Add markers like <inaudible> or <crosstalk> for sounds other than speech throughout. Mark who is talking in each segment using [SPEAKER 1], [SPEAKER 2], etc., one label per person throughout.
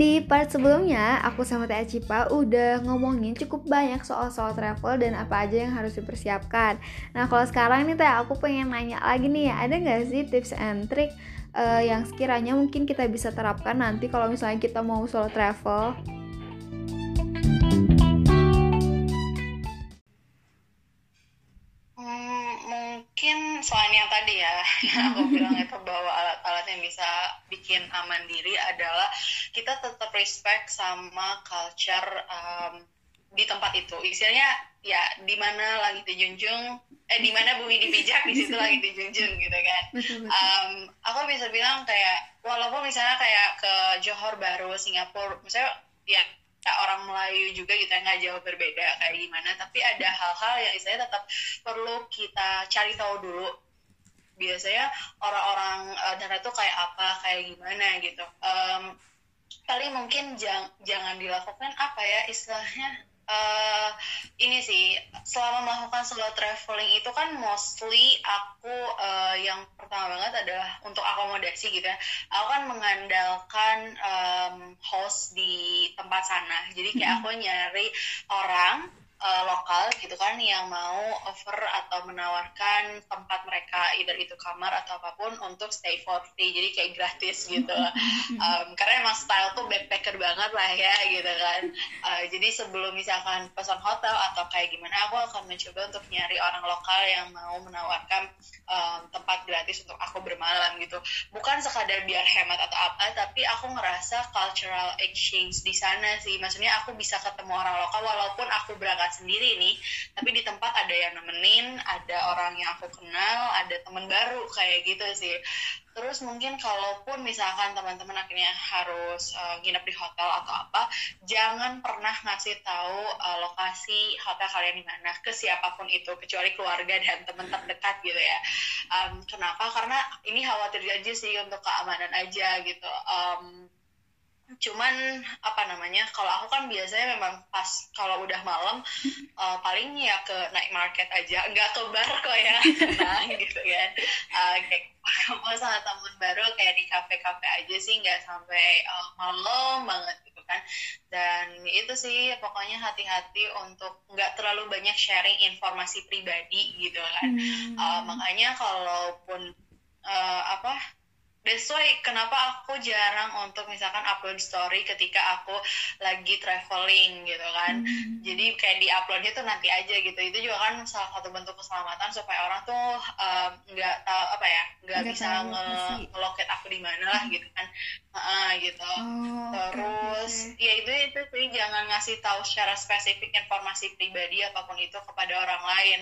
[SPEAKER 1] Di part sebelumnya, aku sama Teh Cipa udah ngomongin cukup banyak soal-soal travel dan apa aja yang harus dipersiapkan. Nah, kalau sekarang nih Teh, aku pengen nanya lagi nih, ada nggak sih tips and trick uh, yang sekiranya mungkin kita bisa terapkan nanti kalau misalnya kita mau solo travel?
[SPEAKER 2] Selain yang tadi ya <laughs> yang aku <laughs> bilang itu bahwa alat-alat yang bisa bikin aman diri adalah kita tetap respect sama culture um, di tempat itu. Istilahnya ya di mana lagi dijunjung eh di mana bumi dipijak di situ lagi dijunjung gitu kan. Um, aku bisa bilang kayak walaupun misalnya kayak ke Johor Baru Singapura misalnya ya ya orang Melayu juga yang nggak jauh berbeda kayak gimana. Tapi ada hal-hal yang saya tetap perlu kita cari tahu dulu. Biasanya orang-orang uh, tuh kayak apa kayak gimana gitu. Um, paling mungkin jang, jangan dilakukan apa ya istilahnya uh, ini sih selama melakukan solo traveling itu kan mostly aku uh, yang pertama banget adalah untuk akomodasi gitu ya. Aku kan mengandalkan um, host di tempat sana. Jadi kayak aku nyari orang uh, lokal gitu kan yang mau offer atau menawarkan tempat mereka either itu kamar atau apa pun untuk stay for free. Jadi kayak gratis gitu. Um, karena emang style tuh backpacker banget lah ya gitu kan. Uh, jadi sebelum misalkan pesan hotel atau kayak gimana aku akan mencoba untuk nyari orang lokal yang mau menawarkan um, tempat gratis untuk aku bermalam gitu. Bukan sekadar biar hemat atau apa tapi aku ngerasa cultural exchange di sana sih. Maksudnya aku bisa ketemu orang lokal walaupun aku berangkat sendiri nih. Tapi di tempat ada yang nemenin ada orang yang aku kenal ada teman baru kayak gitu sih. Terus mungkin kalaupun misalkan teman-teman akhirnya harus uh, nginep di hotel atau apa jangan pernah ngasih tahu uh, lokasi hotel kalian di mana ke siapa pun itu kecuali keluarga dan teman terdekat gitu ya. Um, kenapa? Karena ini khawatir aja sih untuk keamanan aja gitu. Um, cuman apa namanya kalau aku kan biasanya memang pas kalau udah malam uh, <laughs> paling ya ke night market aja. Nggak ke bar kok ya <laughs> nah gitu kan uh, kayak kamu sama temen baru kayak di kafe-kafe aja sih nggak sampai uh, malam banget gitu kan. Dan itu sih pokoknya hati-hati untuk nggak terlalu banyak sharing informasi pribadi gitu kan. Hmm. uh, makanya kalaupun uh, apa That's why kenapa aku jarang untuk misalkan upload story ketika aku lagi traveling gitu kan. Mm. Jadi kayak di uploadnya tuh nanti aja gitu. Itu juga kan salah satu bentuk keselamatan supaya orang tuh nggak um, tahu apa ya nggak bisa nge-loket aku di mana lah gitu kan. Uh, gitu. Oh, Terus okay. ya itu itu sih jangan ngasih tahu secara spesifik informasi pribadi apa pun itu kepada orang lain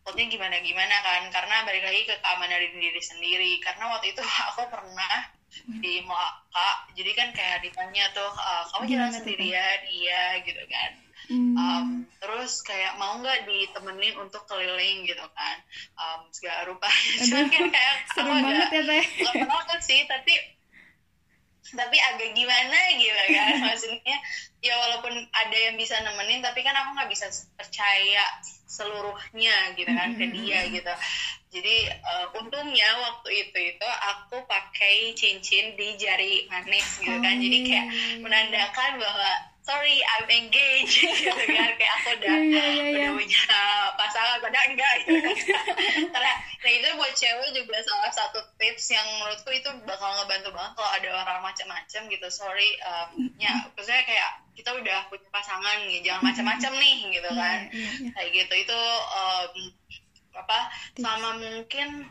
[SPEAKER 2] takutnya gimana gimana kan? Karena balik lagi ke keamanan diri, diri sendiri. Karena waktu itu <laughs> aku pernah di Moaka jadi kan kayak ditanya tuh uh, kamu jalan sendirian? Iya gitu kan. Hmm. um, terus kayak mau nggak ditemenin untuk keliling gitu kan? Um, segala rupa cuman kan kayak <laughs>
[SPEAKER 1] aku agak ya,
[SPEAKER 2] nggak banget sih tapi tapi agak gimana gitu kan <laughs> maksudnya ya walaupun ada yang bisa nemenin tapi kan aku nggak bisa percaya seluruhnya gitu kan ke dia gitu. Jadi uh, untungnya waktu itu itu aku pakai cincin di jari manis gitu kan. Jadi kayak oh. menandakan bahwa sorry I'm engaged <laughs> gitu kan. Kayak aku udah yeah, yeah, yeah, udah punya pasangan padahal enggak gitu kan. <laughs> Karena nah itu buat cewek juga salah satu tips yang menurutku itu bakal ngebantu banget kalau ada orang macam-macam gitu. Sorry um, ya maksudnya kayak kita udah punya pasangan nih jangan macam-macam nih gitu iya, kan. yeah, yeah, yeah. kayak gitu itu um, apa sama mungkin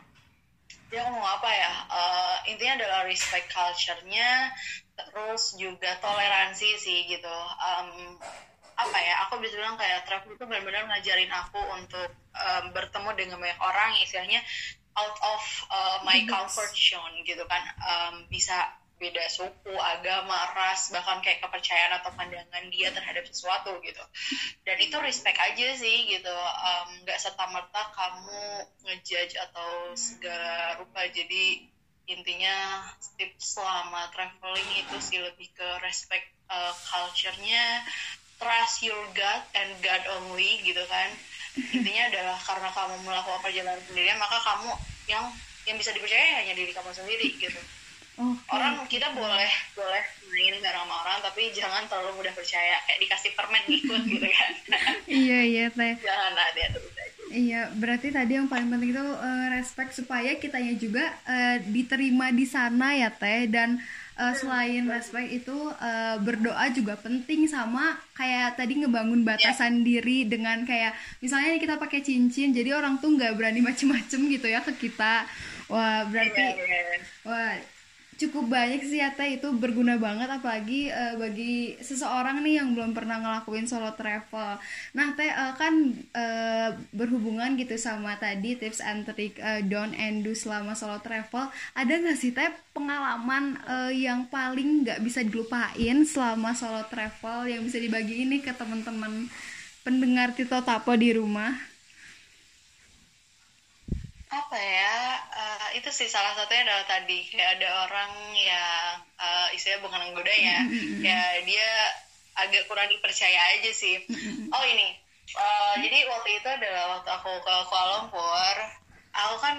[SPEAKER 2] dia ngomong apa ya uh, intinya adalah respect culture-nya terus juga toleransi sih gitu um, apa ya aku bisa bilang kayak travel itu benar-benar ngajarin aku untuk um, bertemu dengan banyak orang istilahnya out of uh, my comfort zone gitu kan um, bisa beda suku, agama, ras, bahkan kayak kepercayaan atau pandangan dia terhadap sesuatu gitu. Dan itu respect aja sih gitu. Nggak um, serta merta kamu ngejudge atau segala rupa. Jadi intinya tips selama traveling itu sih lebih ke respect uh, culture-nya, trust your God and God only gitu kan. Intinya adalah karena kamu melakukan perjalanan sendirian maka kamu yang yang bisa dipercaya hanya diri kamu sendiri gitu okay. orang kita boleh boleh main bareng sama orang tapi jangan terlalu mudah percaya kayak dikasih permen ngikut gitu kan <laughs>
[SPEAKER 1] iya iya teh
[SPEAKER 2] jangan ada
[SPEAKER 1] Iya, berarti tadi yang paling penting itu uh, respect supaya kitanya juga uh, diterima di sana ya teh dan uh, selain respect itu uh, berdoa juga penting sama kayak tadi ngebangun batasan yeah. diri dengan kayak misalnya kita pakai cincin jadi orang tuh nggak berani macem-macem gitu ya ke kita wah berarti yeah, yeah. wah cukup banyak sih ya teh itu berguna banget apalagi uh, bagi seseorang nih yang belum pernah ngelakuin solo travel. Nah teh uh, kan uh, berhubungan gitu sama tadi tips and trick uh, don't and do selama solo travel. Ada nggak sih teh pengalaman uh, yang paling nggak bisa dilupain selama solo travel yang bisa dibagi ini ke teman-teman pendengar Tito Tapo di rumah?
[SPEAKER 2] Apa ya uh, itu sih salah satunya adalah tadi kayak ada orang yang uh, istilahnya bukan menggoda ya ya dia agak kurang dipercaya aja sih. Oh ini uh, jadi waktu itu adalah waktu aku ke Kuala Lumpur aku kan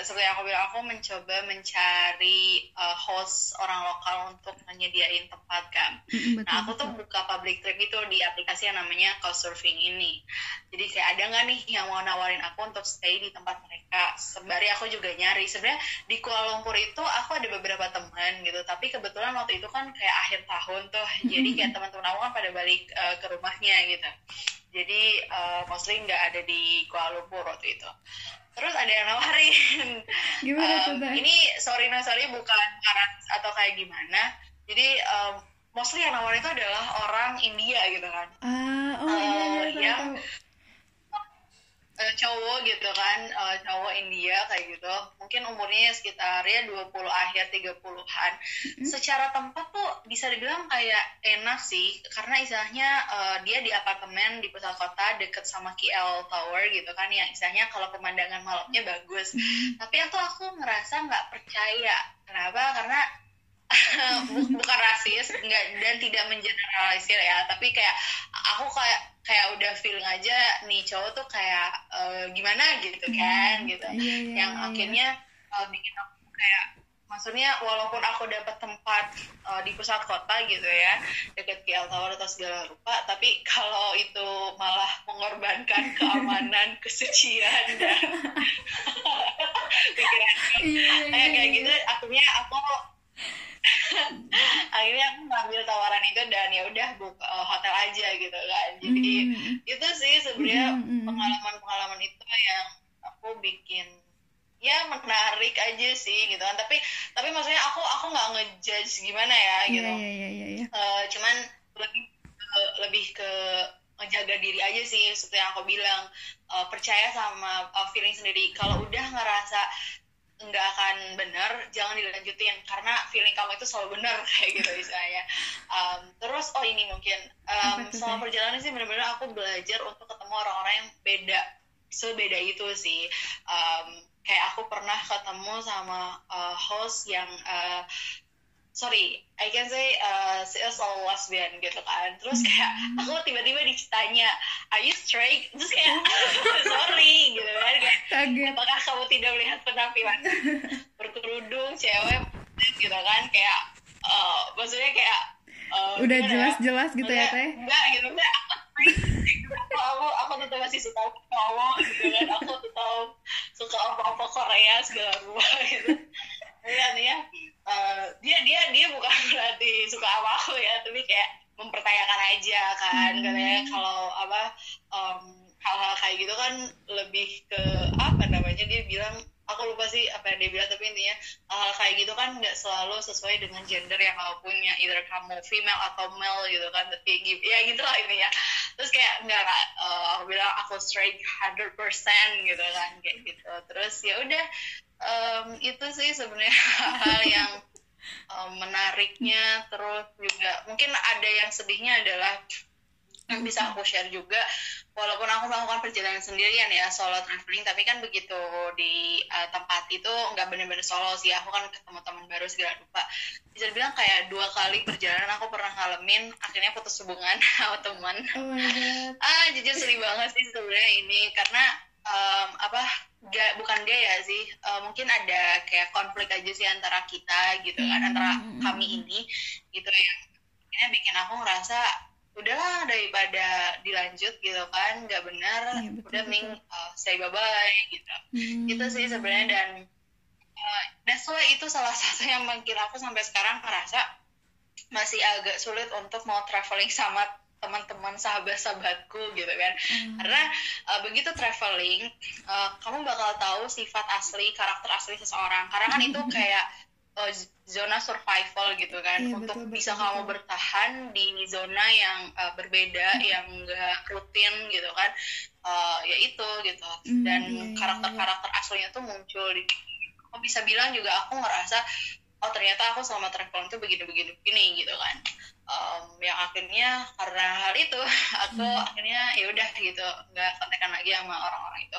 [SPEAKER 2] seperti aku bilang aku mencoba mencari uh, host orang lokal untuk menyediain tempat kan. Betul, nah aku tuh buka public trip itu di aplikasi yang namanya Couchsurfing ini. Jadi kayak ada nggak nih yang mau nawarin aku untuk stay di tempat mereka. Sembari aku juga nyari. Sebenarnya di Kuala Lumpur itu aku ada beberapa teman gitu. Tapi kebetulan waktu itu kan kayak akhir tahun tuh. Jadi kayak teman-teman aku kan pada balik uh, ke rumahnya gitu. Jadi uh, mostly nggak ada di Kuala Lumpur waktu itu. Terus ada yang nawarin. <laughs>
[SPEAKER 1] Gimana um, tuh
[SPEAKER 2] ini sorry no sorry bukan karena atau kayak gimana. Jadi um, mostly yang nawarin itu adalah orang India gitu kan.
[SPEAKER 1] Ah oh uh, iya, iya,
[SPEAKER 2] iya yang uh, cowok gitu kan uh, cowok India kayak gitu. Mungkin umurnya sekitar ya 20 akhir 30-an mm-hmm. secara tempat tuh bisa dibilang kayak enak sih karena istilahnya uh, dia di apartemen di pusat kota deket sama KL Tower gitu kan yang istilahnya kalau pemandangan malamnya bagus. Mm-hmm. tapi aku aku ngerasa nggak percaya. Kenapa? Karena <laughs> bukan rasis enggak dan tidak mengeneralisir ya. Tapi kayak aku kayak kayak udah feeling aja nih cowok tuh kayak uh, gimana gitu hmm, kan hmm, gitu. Iya, iya, yang iya. akhirnya uh, bikin aku kayak maksudnya walaupun aku dapat tempat uh, di pusat kota gitu ya deket KL Tower atau segala rupa tapi <laughs> kalau itu malah mengorbankan <laughs> keamanan kesucian dan <laughs> pikiran iya, iya, kayak kayak gitu akhirnya aku <laughs> akhirnya aku ngambil tawaran itu dan ya udah buka uh, hotel aja gitu kan. Jadi mm. itu sih sebenarnya mm, pengalaman-pengalaman itu yang aku bikin ya menarik aja sih gitu kan. Tapi tapi maksudnya aku aku nggak ngejudge gimana ya iya, gitu.
[SPEAKER 1] yeah, yeah, yeah, yeah.
[SPEAKER 2] Uh, cuman lebih uh, lebih ke menjaga diri aja sih seperti yang aku bilang. Uh, percaya sama uh, feeling sendiri. Kalau udah ngerasa nggak akan benar jangan dilanjutin. Karena feeling kamu itu selalu benar <laughs> kayak gitu misalnya. Um, terus oh ini mungkin. Um, selama perjalanan sih benar-benar aku belajar untuk ketemu orang-orang yang beda sebeda itu sih. Um, kayak aku pernah ketemu sama uh, host yang uh, sorry, I can say uh, she is lesbian gitu kan. Terus kayak hmm. aku tiba-tiba ditanya, are you straight? Terus kayak <laughs> sorry gitu kan. Kayak, apakah kamu tidak melihat penampilan <laughs> berkerudung cewek gitu kan? Kayak uh, maksudnya kayak
[SPEAKER 1] uh, udah jelas-jelas gitu ya teh?
[SPEAKER 2] Enggak gitu enggak. aku aku tetap masih suka cowok gitu kan. Aku tetap suka apa-apa Korea segala rupa gitu. Iya nih ya uh, dia dia dia bukan berarti suka sama aku ya tapi kayak mempertanyakan aja kan. Hmm. katanya kalau apa um, hal-hal kayak gitu kan lebih ke apa namanya dia bilang aku lupa sih apa yang dia bilang tapi intinya hal, -hal kayak gitu kan nggak selalu sesuai dengan gender yang kamu punya. Either kamu female atau male gitu kan. Tapi ya gitu lah ini ya terus kayak nggak uh, aku bilang aku straight 100% gitu kan kayak gitu. Terus ya udah um, itu sih sebenarnya <laughs> hal yang um, menariknya terus juga mungkin ada yang sedihnya adalah yang bisa aku share juga. Walaupun aku melakukan perjalanan sendirian ya solo traveling tapi kan begitu di uh, tempat itu nggak benar-benar solo sih. Aku kan ketemu teman baru segala lupa bisa dibilang kayak dua kali perjalanan aku pernah ngalamin akhirnya putus hubungan <laughs> sama teman.
[SPEAKER 1] Oh
[SPEAKER 2] ah jujur sedih banget sih sebenarnya ini. Karena um, apa gak bukan gaya sih uh, mungkin ada kayak konflik aja sih antara kita gitu kan antara
[SPEAKER 1] Hmm.
[SPEAKER 2] kami ini gitu yang ini bikin aku ngerasa udahlah daripada dilanjut gitu kan nggak benar
[SPEAKER 1] betul,
[SPEAKER 2] udah
[SPEAKER 1] betul.
[SPEAKER 2] ming uh, say bye bye gitu
[SPEAKER 1] Hmm.
[SPEAKER 2] itu sih sebenarnya dan uh, that's why itu salah <laughs> satu yang bikin aku sampai sekarang ngerasa masih agak sulit untuk mau traveling sama teman-teman sahabat-sahabatku gitu kan.
[SPEAKER 1] Hmm.
[SPEAKER 2] karena uh, begitu traveling uh, kamu bakal tahu sifat asli karakter asli seseorang. Karena kan itu <laughs> kayak uh, zona survival gitu kan.
[SPEAKER 1] Iya,
[SPEAKER 2] untuk
[SPEAKER 1] betul,
[SPEAKER 2] bisa
[SPEAKER 1] betul,
[SPEAKER 2] kamu bertahan di zona yang uh, berbeda yang enggak rutin gitu kan uh, ya itu gitu.
[SPEAKER 1] Hmm,
[SPEAKER 2] dan
[SPEAKER 1] iya, iya,
[SPEAKER 2] karakter-karakter aslinya tuh muncul di aku bisa bilang juga aku ngerasa oh ternyata aku selama traveling tuh begini-begini begini gitu kan. Em, yang akhirnya karena hal itu <laughs> aku
[SPEAKER 1] Hmm.
[SPEAKER 2] akhirnya ya udah gitu. Nggak kontekan lagi sama orang-orang itu.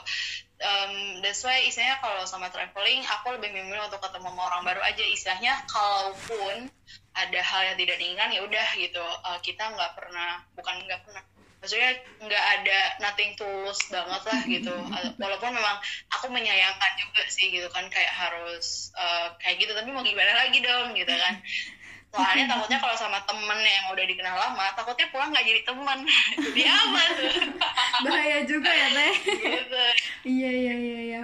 [SPEAKER 2] Em, that's why istilahnya kalau sama traveling aku lebih memilih untuk ketemu sama orang baru aja. Istilahnya kalaupun ada hal yang tidak diinginkan ya udah gitu. Eh, kita nggak pernah bukan nggak pernah maksudnya nggak ada nothing tulus banget lah gitu. <laughs> Walaupun memang aku menyayangkan juga sih gitu kan kayak harus eh, kayak gitu. Tapi mau gimana lagi dong gitu kan <laughs> soalnya takutnya kalau sama temen yang udah dikenal lama takutnya pulang nggak jadi temen. <laughs> Jadi apa tuh <laughs>
[SPEAKER 1] bahaya juga ya teh.
[SPEAKER 2] Gitu.
[SPEAKER 1] Iya iya iya iya.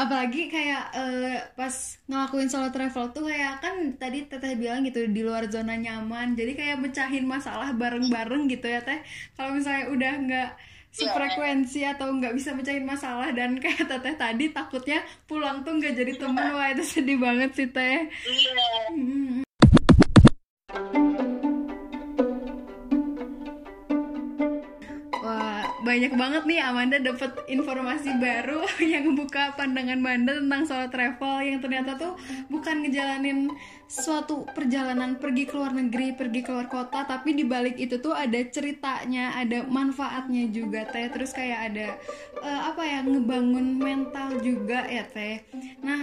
[SPEAKER 1] Apalagi kayak eh, pas ngelakuin solo travel tuh kayak kan tadi teteh bilang gitu di luar zona nyaman. Jadi kayak mecahin masalah bareng-bareng gitu ya teh. Kalau misalnya udah nggak sefrekuensi atau nggak bisa mecahin masalah dan <laughs> kayak teteh tadi takutnya pulang tuh nggak jadi temen. Wah itu sedih banget sih teh.
[SPEAKER 2] Iya.
[SPEAKER 1] Hmm. Banyak banget nih Amanda dapat informasi baru <laughs> yang buka pandangan Manda tentang soal travel yang ternyata tuh bukan ngejalanin suatu perjalanan pergi ke luar negeri, pergi ke luar kota, tapi di balik itu tuh ada ceritanya, ada manfaatnya juga teh. Terus kayak ada eh, apa ya ngebangun mental juga ya teh. Nah,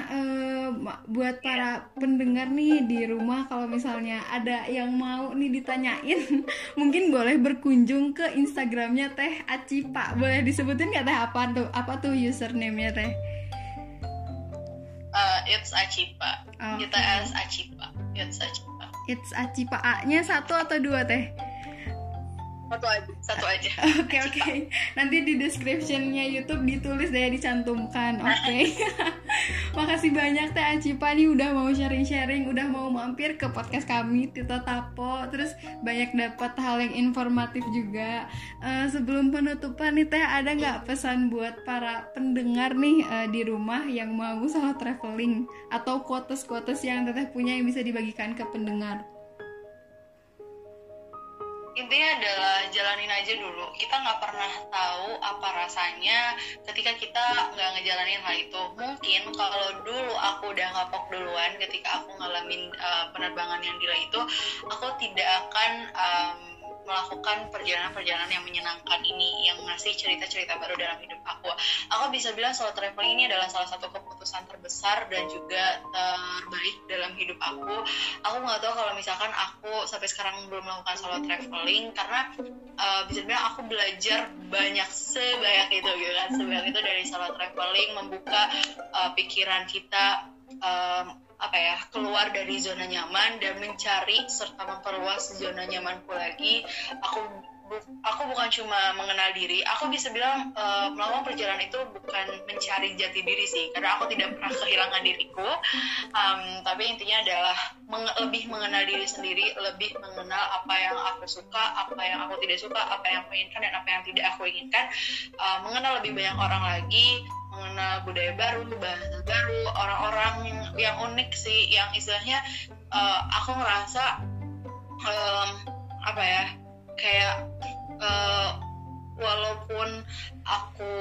[SPEAKER 1] ma- buat para pendengar nih di rumah kalau misalnya ada yang mau nih ditanyain, <laughs> mungkin boleh berkunjung ke Instagramnya teh Acipa. Boleh disebutin nggak teh apa tuh? Apa tuh username-nya teh?
[SPEAKER 2] Uh, it's Acipa
[SPEAKER 1] Oke.
[SPEAKER 2] kita as Acipa it's
[SPEAKER 1] It's Acipa A-nya satu atau dua teh?
[SPEAKER 2] satu aja satu aja <laughs>
[SPEAKER 1] Oke oke. Nanti di descriptionnya YouTube ditulis deh dicantumkan. Oke. <laughs> Makasih banyak Teh Acipa nih udah mau sharing-sharing, udah mau mampir ke podcast kami Tito Tapo. Terus banyak dapat hal yang informatif juga. Eh, sebelum penutupan nih Teh ada nggak pesan buat para pendengar nih eh, di rumah yang mau solo traveling atau quotes-quotes yang Teteh punya yang bisa dibagikan ke pendengar?
[SPEAKER 2] intinya adalah jalanin aja dulu. Kita nggak pernah tahu apa rasanya ketika kita nggak ngejalanin hal itu. Mungkin kalau dulu aku udah ngapok duluan ketika aku ngalamin uh, penerbangan yang gila itu aku tidak akan um, melakukan perjalanan-perjalanan yang menyenangkan ini yang ngasih cerita-cerita baru dalam hidup aku. Aku bisa bilang solo traveling ini adalah salah satu keputusan terbesar dan juga terbaik dalam hidup aku. Aku nggak tahu kalau misalkan aku sampai sekarang belum melakukan solo traveling karena uh, bisa bilang aku belajar banyak sebanyak itu gitu kan. Sebanyak itu dari solo traveling membuka uh, pikiran kita um, apa ya keluar dari zona nyaman dan mencari serta memperluas zona nyamanku lagi. Aku bu- aku bukan cuma mengenal diri aku bisa bilang uh, melakukan perjalanan itu bukan mencari jati diri sih karena aku tidak pernah kehilangan diriku. Um, tapi intinya adalah menge- lebih mengenal diri sendiri lebih mengenal apa yang aku suka apa yang aku tidak suka apa yang aku inginkan dan apa yang tidak aku inginkan. Uh, mengenal lebih banyak orang lagi mengenal budaya baru bahasa baru orang-orang yang, unik sih yang istilahnya uh, aku ngerasa um, apa ya kayak uh, walaupun aku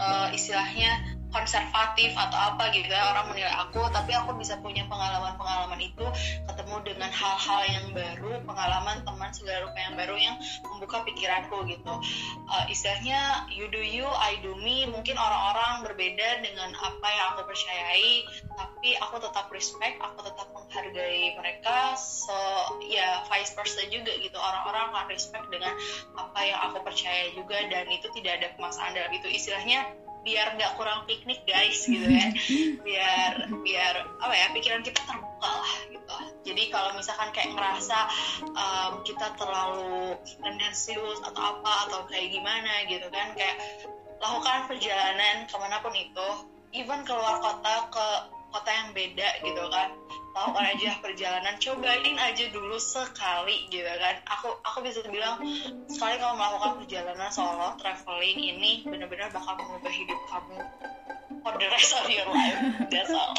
[SPEAKER 2] uh, istilahnya konservatif atau apa gitu ya orang menilai aku tapi aku bisa punya pengalaman-pengalaman itu ketemu dengan hal-hal yang baru pengalaman teman segala rupa yang baru yang membuka pikiranku gitu. Uh, istilahnya you do you I do me mungkin orang-orang berbeda dengan apa yang aku percayai tapi aku tetap respect aku tetap menghargai mereka so ya vice versa juga gitu. Orang-orang akan respect dengan apa yang aku percaya juga dan itu tidak ada permasalahan dalam itu. Istilahnya biar nggak kurang piknik guys gitu ya. <laughs> Biar biar apa ya pikiran kita terbuka lah gitu. Jadi kalau misalkan kayak ngerasa um, kita terlalu tendensius atau apa atau kayak gimana gitu kan kayak lakukan perjalanan ke mana pun itu even keluar kota ke kota yang beda gitu kan lakukan aja perjalanan. Cobain aja dulu sekali gitu kan. Aku aku bisa bilang sekali kalau melakukan perjalanan solo traveling ini benar-benar bakal mengubah hidup kamu for the rest of your life. That's all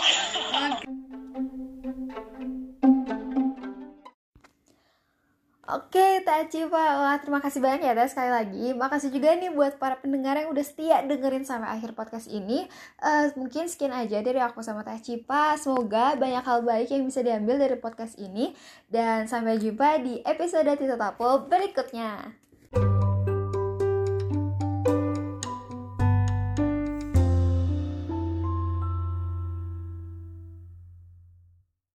[SPEAKER 1] Oke, Teh Cipa. Wah, terima kasih banyak ya Teh sekali lagi. Makasih juga nih buat para pendengar yang udah setia dengerin sampai akhir podcast ini. Uh, mungkin sekian aja dari aku sama Teh Cipa. Semoga banyak hal baik yang bisa diambil dari podcast ini. Dan sampai jumpa di episode Tito Tapo berikutnya.